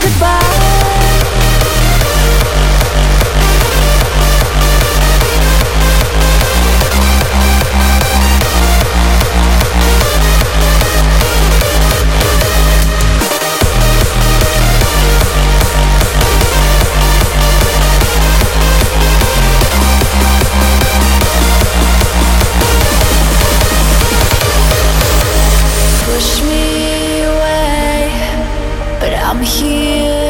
goodbye. I'm here.